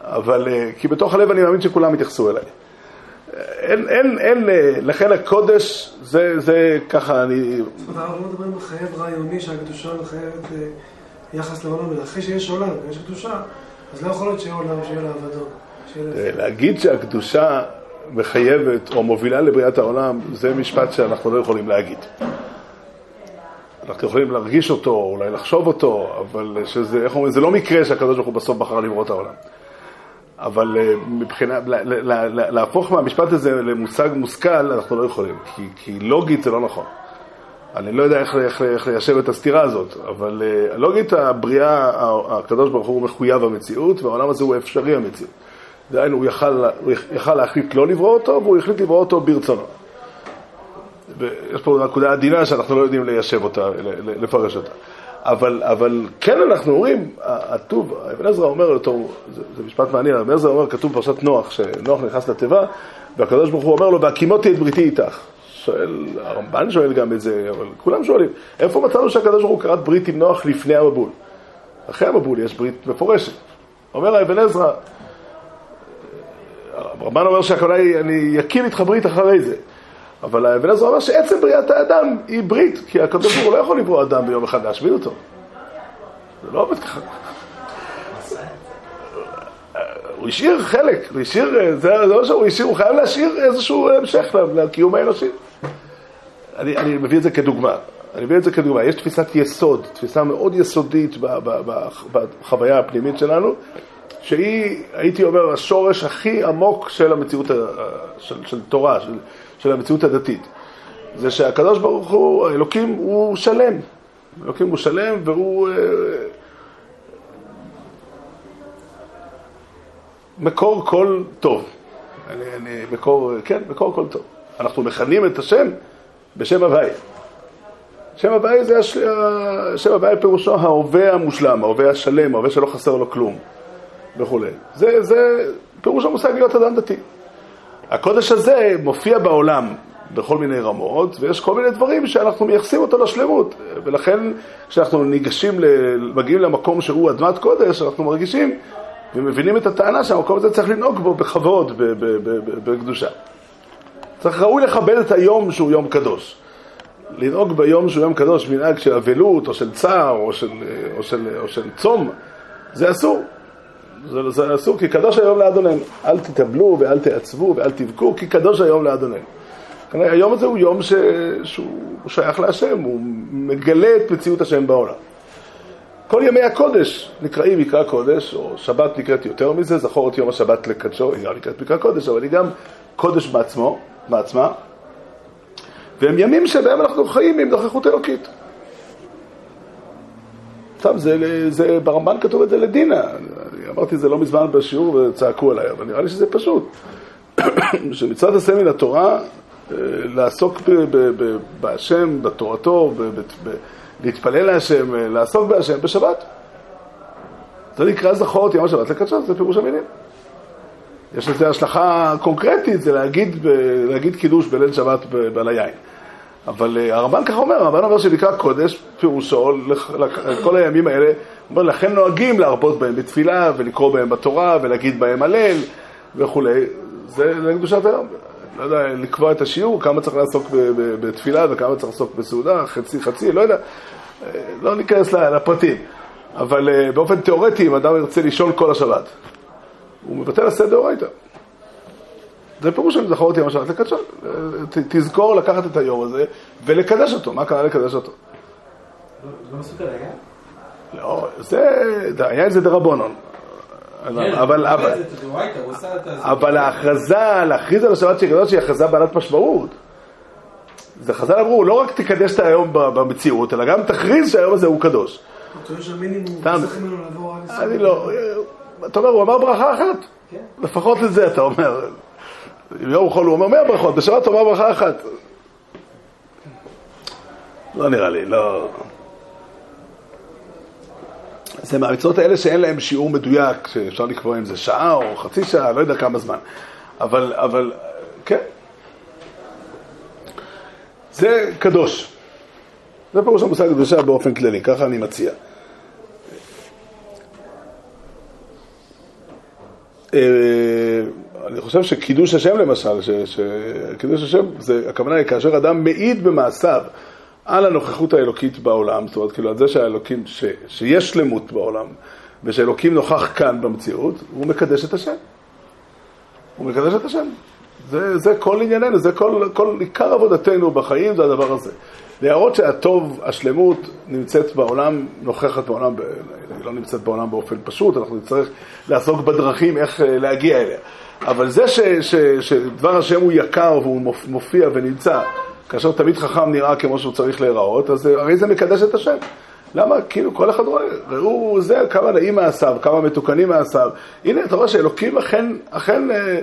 אבל, אה, כי בתוך הלב אני מאמין שכולם יתייחסו אליי. אין, אין, אין, אה, לכן הקודש, זה, זה ככה, אני... אומרת, אנחנו לא מדברים על חייב רעיוני שהקדושה מחייבת אה, יחס לעולם, אלא אחרי שיש עולם ויש קדושה, אז לא יכול להיות שיהיה עולם שיהיה. שיהיה אה, להגיד שהקדושה מחייבת או מובילה לבריאת העולם, זה משפט שאנחנו לא יכולים להגיד. אנחנו יכולים להרגיש אותו, אולי לחשוב אותו, אבל שזה, איך אומרים, זה לא מקרה שהקדוש ברוך הוא בסוף בחר לברוא את העולם. אבל אה, מבחינה, לה- לה- לה- להפוך מהמשפט הזה למושג מושכל, אנחנו לא יכולים, כי, כי לוגית זה לא נכון. אני לא יודע איך, איך, איך ליישב את הסתירה הזאת, אבל אה, לוגית הבריאה, הקדוש ברוך הוא מחויב המציאות, והעולם הזה הוא אפשרי המציאות. דהיינו, הוא יכל, הוא יכל להחליט לא לברוא אותו, והוא החליט לברוא אותו ברצונו. ויש פה נקודה עדינה שאנחנו לא יודעים ליישב אותה, לפרש אותה. אבל, אבל כן אנחנו אומרים, הטוב, אבן עזרא אומר אותו, זה, זה משפט מעניין, אבן עזרא אומר, כתוב בפרשת נוח, שנוח נכנס לתיבה, והקדוש ברוך הוא אומר לו, בהקימותי את בריתי איתך. שואל, הרמב"ן שואל גם את זה, אבל כולם שואלים, איפה מצאנו שהקדוש ברוך הוא כרת ברית עם נוח לפני המבול? אחרי המבול יש ברית מפורשת. אומר אבן עזרא, הרמב"ן אומר שהכוונה היא, אני אקים איתך ברית אחרי זה. אבל אבן עזרא אומר שעצם בריאת האדם היא ברית, כי הקדוש ברוך הוא לא יכול לברוא אדם ביום אחד להשמיד אותו. זה לא עובד ככה. הוא השאיר חלק, הוא השאיר, זה לא שהוא השאיר, הוא חייב להשאיר איזשהו המשך לקיום האנושי. אני, אני מביא את זה כדוגמה. אני מביא את זה כדוגמה. יש תפיסת יסוד, תפיסה מאוד יסודית בחוויה הפנימית שלנו, שהיא, הייתי אומר, השורש הכי עמוק של המציאות, של, של תורה, של, של המציאות הדתית. זה שהקדוש ברוך הוא, האלוקים, הוא שלם. אלוקים הוא שלם והוא... אה, מקור כל טוב. אני, אני, מקור, כן, מקור כל טוב. אנחנו מכנים את השם בשם הוואי. שם הוואי זה, הש... שם הוואי פירושו ההווה המושלם, ההווה השלם, ההווה שלא חסר לו כלום וכולי. זה, זה פירוש המושג להיות אדם דתי. הקודש הזה מופיע בעולם בכל מיני רמות, ויש כל מיני דברים שאנחנו מייחסים אותו לשלמות. ולכן כשאנחנו ניגשים. מגיעים למקום שהוא אדמת קודש, אנחנו מרגישים ומבינים את הטענה שהמקום הזה צריך לנהוג בו בכבוד, בקדושה. צריך ראוי לכבד את היום שהוא יום קדוש. לנהוג ביום שהוא יום קדוש מנהג של אבלות או של צער או של, או של, או של צום, זה אסור. זה, זה אסור, כי קדוש היום לאדוננו. אל תתאבלו ואל תעצבו ואל תבכו, כי קדוש היום לאדוננו. כלומר, היום הזה הוא יום ש... שהוא שייך להשם, הוא מגלה את מציאות השם בעולם. כל ימי הקודש נקראים מקרא קודש, או שבת נקראת יותר מזה, זכור את יום השבת לקדשו, היא גם נקראת מקרא קודש, אבל היא גם קודש בעצמו, בעצמה, והם ימים שבהם אנחנו חיים עם נוכחות אלוקית. עכשיו, זה, זה, ברמב"ן כתוב את זה לדינה, אמרתי את זה לא מזמן בשיעור וצעקו עליי, אבל נראה לי שזה פשוט. שמצוות עשה מן התורה, אה, לעסוק בהשם, בתורתו, להתפלל להשם, אה, לעסוק בהשם בשבת. זה נקרא זכור את יום השבת לקדשו, זה פירוש המילים. יש לזה השלכה קונקרטית, זה להגיד, להגיד קידוש בליל שבת בעל היין. אבל אה, הרמב"ן ככה אומר, הרמב"ן אומר שנקרא קודש, פירושו, כל הימים האלה, אומר, לכן נוהגים להרבות בהם בתפילה, ולקרוא בהם בתורה, ולהגיד בהם הלל, וכולי. זה לקדושת היום. לא יודע, לקבוע את השיעור, כמה צריך לעסוק בתפילה, וכמה צריך לעסוק בסעודה, חצי חצי, לא יודע. אה, לא ניכנס לפרטים. אבל אה, באופן תיאורטי, אם אדם ירצה לישון כל השבת, הוא מבטל עשה דאורייתא. זה פירוש של זכור אותי השבת לקדשו. תזכור לקחת את היום הזה ולקדש אותו. מה קרה לקדש אותו? לא מסוכן, היה? לא, זה. כן, אבל, אבל, זה עשה את זה. אבל ההכרזה, להכריז על השבת של קדוש היא הכרזה בעלת משמעות. זה חז"ל אמרו, לא רק תקדש את היום במציאות, אלא גם תכריז שהיום הזה הוא קדוש. אתה. אני לא, אתה אומר, הוא אמר ברכה אחת. כן. לפחות לזה אתה אומר. יום חול הוא אומר מאה ברכות, בשבת הוא אמר ברכה אחת. לא נראה לי, לא... זה מהמצוות האלה שאין להם שיעור מדויק, שאפשר לקבוע אם זה שעה או חצי שעה, לא יודע כמה זמן. אבל, אבל, כן. זה קדוש. זה פירוש המושג קדושה באופן כללי, ככה אני מציע. אה, אני חושב שקידוש השם למשל, שקידוש השם, זה, הכוונה היא כאשר אדם מעיד במעשיו על הנוכחות האלוקית בעולם, זאת אומרת, כאילו על זה שהאלוקים, ש, שיש שלמות בעולם, ושאלוקים נוכח כאן במציאות, הוא מקדש את השם. הוא מקדש את השם. זה, זה כל ענייננו, זה כל, כל עיקר עבודתנו בחיים, זה הדבר הזה. להראות שהטוב, השלמות, נמצאת בעולם, נוכחת בעולם, היא לא נמצאת בעולם באופן פשוט, אנחנו נצטרך לעסוק בדרכים איך אה, להגיע אליה. אבל זה ש, ש, שדבר השם הוא יקר והוא מופיע, ונמצא, כאשר תמיד חכם נראה כמו שהוא צריך להיראות, אז הרי זה מקדש את השם. למה? כאילו כל אחד רואה, ראו זה, כמה נעים מעשיו, כמה מתוקנים מעשיו. הנה, אתה רואה שאלוקים אכן, אכן, אה,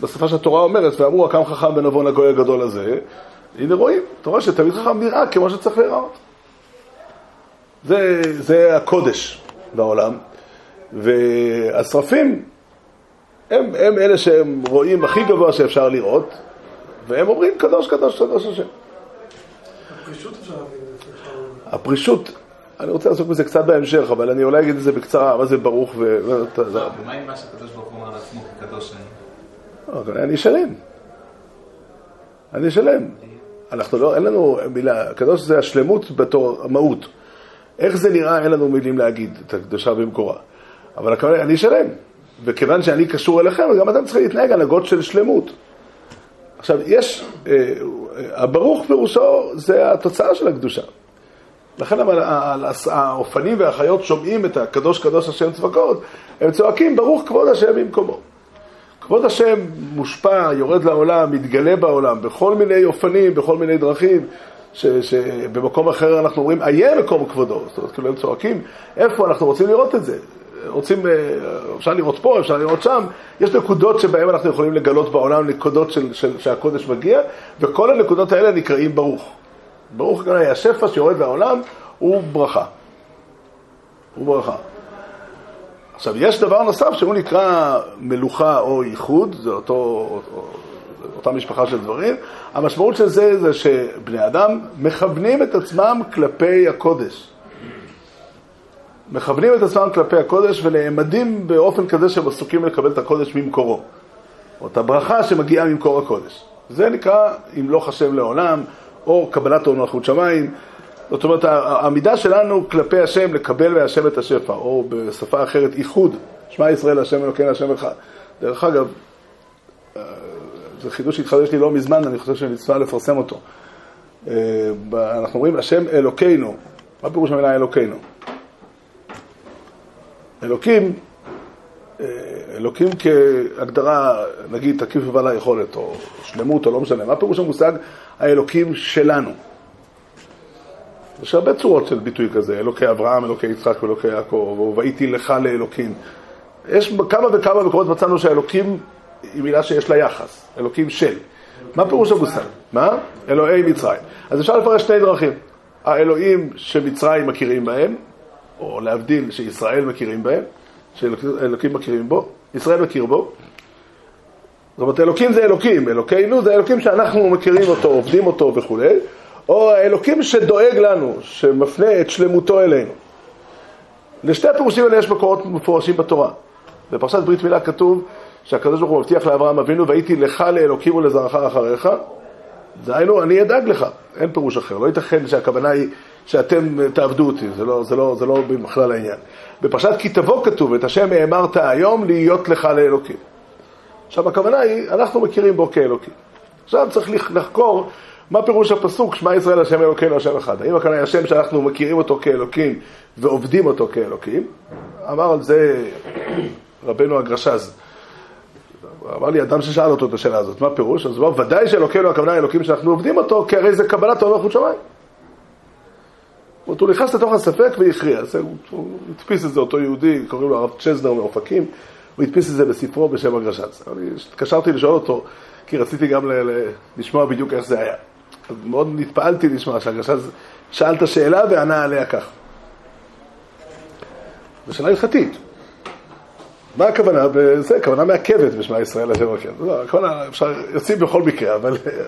בשפה שהתורה אומרת, ואמרו, הקם חכם בנבון הגוי הגדול הזה, הנה רואים, אתה רואה שתמיד חכם נראה כמו שצריך להיראות. זה, זה הקודש בעולם, והשרפים הם, הם אלה שהם רואים הכי גבוה שאפשר לראות, והם אומרים קדוש, קדוש, קדוש השם. פרישות אפשר להבין הפרישות, אני רוצה לעסוק בזה קצת בהמשך, אבל אני אולי אגיד את זה בקצרה, מה זה ברוך ו... ומה עם מה שהקדוש ברוך הוא אומר על עצמו כקדוש אני? אבל אני שלם. אני שלם. אנחנו לא, אין לנו מילה, הקדוש זה השלמות בתור המהות. איך זה נראה, אין לנו מילים להגיד את הקדושה במקורה. אבל הכוונה, אני שלם. וכיוון שאני קשור אליכם, גם אתם צריכים להתנהג הנהגות של שלמות. עכשיו, יש, אה, אה, הברוך פירושו זה התוצאה של הקדושה. לכן אבל האופנים והחיות שומעים את הקדוש קדוש השם צבקות, הם צועקים ברוך כבוד השם במקומו. כבוד השם מושפע, יורד לעולם, מתגלה בעולם, בכל מיני אופנים, בכל מיני דרכים, שבמקום אחר אנחנו אומרים, איה מקום כבודו. זאת אומרת, כאילו הם צועקים, איפה אנחנו רוצים לראות את זה? רוצים, אה, אפשר לראות פה, אפשר לראות שם, יש נקודות שבהן אנחנו יכולים לגלות בעולם, נקודות של, של, שהקודש מגיע, וכל הנקודות האלה נקראים ברוך. ברוך כנראה, השפע שיורד לעולם הוא ברכה. הוא ברכה. עכשיו, יש דבר נוסף שהוא נקרא מלוכה או ייחוד, זה אותו, אותה משפחה של דברים. המשמעות של זה זה שבני אדם מכוונים את עצמם כלפי הקודש. מכוונים את עצמם כלפי הקודש ונעמדים באופן כזה שהם עסוקים לקבל את הקודש ממקורו. או את הברכה שמגיעה ממקור הקודש. זה נקרא ימלוך השם לעולם, או קבלת עול מלכות שמיים. זאת אומרת, העמידה שלנו כלפי השם, לקבל מהשם את השפע, או בשפה אחרת, איחוד, שמע ישראל השם אלוקינו השם אחד. דרך אגב, אה, זה חידוש שהתחדש לי לא מזמן, אני חושב שנצטרך לפרסם אותו. אה, אנחנו אומרים השם אלוקינו, מה פירוש המילה אלוקינו? אלוקים, אה, אלוקים כהגדרה, נגיד, תקיף ובעל היכולת, או שלמות, או לא משנה, מה פירוש המושג האלוקים שלנו? יש הרבה צורות של ביטוי כזה, אלוקי אברהם, אלוקי יצחק ואלוקי יעקב, או והייתי לך לאלוקים. יש כמה וכמה מקומות מצאנו שהאלוקים היא מילה שיש לה יחס, אלוקים של. מה פירוש המושג? מה? אלוהי מצרים. אז אפשר לפרש שתי דרכים. האלוהים שמצרים מכירים בהם, או להבדיל שישראל מכירים בהם, שאלוקים מכירים בו, ישראל מכיר בו. זאת אומרת, אלוקים זה אלוקים, אלוקינו זה אלוקים שאנחנו מכירים אותו, עובדים אותו וכולי, או האלוקים שדואג לנו, שמפנה את שלמותו אלינו. לשתי הפירושים האלה יש מקורות מפורשים בתורה. בפרשת ברית מילה כתוב שהקדוש ברוך הוא מבטיח לאברהם אבינו, והייתי לך לאלוקים ולזרעך אחריך, דהיינו, אני אדאג לך, אין פירוש אחר. לא ייתכן שהכוונה היא שאתם תעבדו אותי, זה לא, זה לא, זה לא בכלל העניין. בפרשת כי תבוא כתוב, את השם האמרת היום להיות לך לאלוקים. עכשיו הכוונה היא, אנחנו מכירים בו כאלוקים. עכשיו צריך לחקור מה פירוש הפסוק, שמע ישראל השם אלוקינו השם אחד. האם הכוונה היא השם שאנחנו מכירים אותו כאלוקים ועובדים אותו כאלוקים? אמר על זה רבנו הגרשז. אמר לי אדם ששאל אותו את השאלה הזאת, מה פירוש? אז הוא אמר, ודאי שאלוקינו הכוונה אלוקים שאנחנו עובדים אותו, כי הרי זה קבלת עול מלכות שמיים. זאת הוא נכנס לתוך הספק והכריע. הוא, הדפיס את זה, אותו יהודי, קוראים לו הרב צ'זנר מאופקים, הוא הדפיס את זה בספרו בשם הגרש"ץ. אני התקשרתי לשאול אותו, כי רציתי גם ל, ל, לשמוע בדיוק איך זה היה. אז מאוד נתפעלתי לשמוע שהגרש"ץ שאל את השאלה וענה עליה כך. זו שאלה הלכתית. מה הכוונה? זה הכוונה מעכבת בשמע ישראל השם אלוקינו. לא, הכוונה, אפשר, יוצאים בכל מקרה,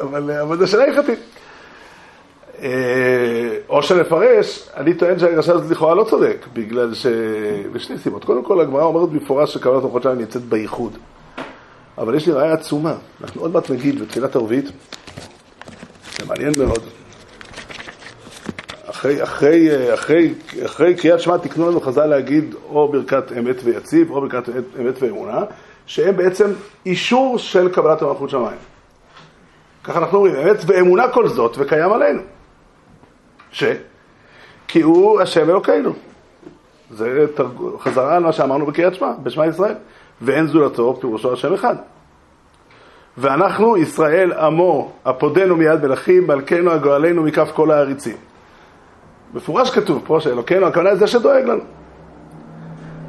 אבל זו שאלה הלכתית. אה, או שנפרש, אני טוען שהרש"ש הזה לכאורה לא צודק, בגלל ש... בשני סיבות. קודם כל, הגמרא אומרת במפורש אורחות שלנו נמצאת בייחוד. אבל יש לי ראיה עצומה. אנחנו עוד מעט נגיד בתחילת ערבית, זה מעניין מאוד. אחרי, אחרי, אחרי, אחרי קריאת שמע תקנו לנו חז"ל להגיד או ברכת אמת ויציב או ברכת אמת, אמת ואמונה, שהם בעצם אישור של קבלת המלכות שמיים. ככה אנחנו אומרים, אמת ואמונה כל זאת וקיים עלינו. ש? כי הוא השם אלוקינו. זה תרג... חזרה על מה שאמרנו בקריאת שמע, בשמע ישראל. ואין זולתו, פירושו השם אחד. ואנחנו, ישראל עמו, הפודנו מיד מלכים, מלכנו הגואלנו מכף כל העריצים. מפורש כתוב פה שאלוקינו, הכוונה זה שדואג לנו.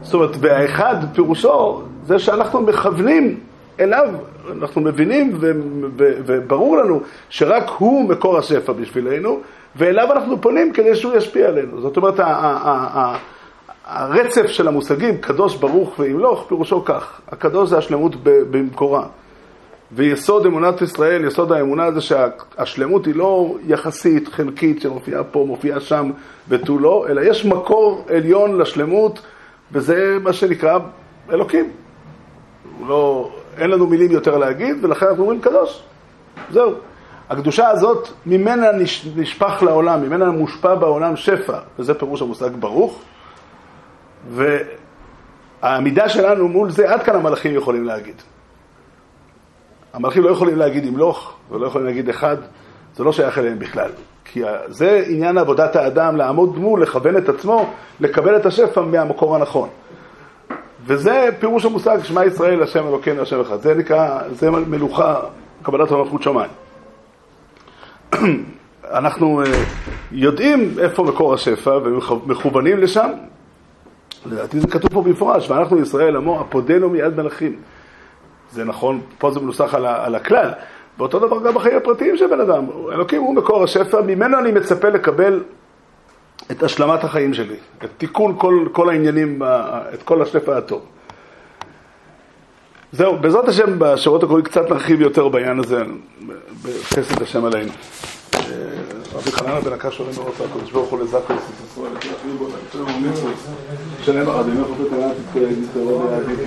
זאת אומרת, והאחד פירושו זה שאנחנו מכוונים אליו, אנחנו מבינים וברור לנו שרק הוא מקור השפע בשבילנו, ואליו אנחנו פונים כדי שהוא ישפיע עלינו. זאת אומרת, ה- הרצף של המושגים, קדוש, ברוך וימלוך, פירושו כך. הקדוש זה השלמות במקורה. ויסוד אמונת ישראל, יסוד האמונה זה שהשלמות היא לא יחסית, חלקית, שמופיעה פה, מופיעה שם ותו לא, אלא יש מקור עליון לשלמות, וזה מה שנקרא אלוקים. לא, אין לנו מילים יותר להגיד, ולכן אנחנו אומרים קדוש. זהו. הקדושה הזאת, ממנה נש, נשפך לעולם, ממנה מושפע בעולם שפע, וזה פירוש המושג ברוך. והעמידה שלנו מול זה, עד כאן המלאכים יכולים להגיד. המלאכים לא יכולים להגיד ימלוך, ולא יכולים להגיד אחד, זה לא שייך אליהם בכלל. כי זה עניין עבודת האדם, לעמוד מול, לכוון את עצמו, לקבל את השפע מהמקור הנכון. וזה פירוש המושג שמע ישראל, השם אלוקינו, השם אחד. זה נקרא, זה מלוכה, קבלת המלכות שמיים. אנחנו אה, יודעים איפה מקור השפע ומכוונים לשם. לדעתי זה כתוב פה במפורש, ואנחנו ישראל עמו, הפודנו מיד מלכים. זה נכון, פה זה מנוסח על, על הכלל. ואותו דבר גם בחיים הפרטיים של בן אדם. אלוקים הוא מקור השפע, ממנו אני מצפה לקבל את השלמת החיים שלי, את תיקון כל, כל העניינים, את כל השפע הטוב. זהו, בעזרת השם בשבועות הקרובים קצת נרחיב יותר בעניין הזה, בחסד השם עלינו. רבי חננה בן הקש אומרים ברוך הקדוש ברוך הוא לסיס ישראל, הרבים, איך עובד עליו תתקרב לידי